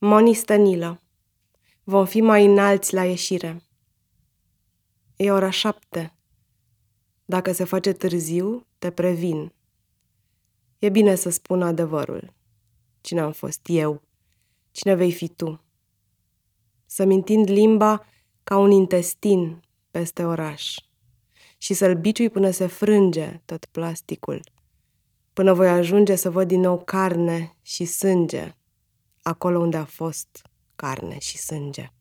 Moni Stănilă Vom fi mai înalți la ieșire. E ora șapte. Dacă se face târziu, te previn. E bine să spun adevărul. Cine am fost eu? Cine vei fi tu? Să-mi întind limba ca un intestin peste oraș și să-l biciui până se frânge tot plasticul, până voi ajunge să văd din nou carne și sânge acolo unde a fost carne și sânge.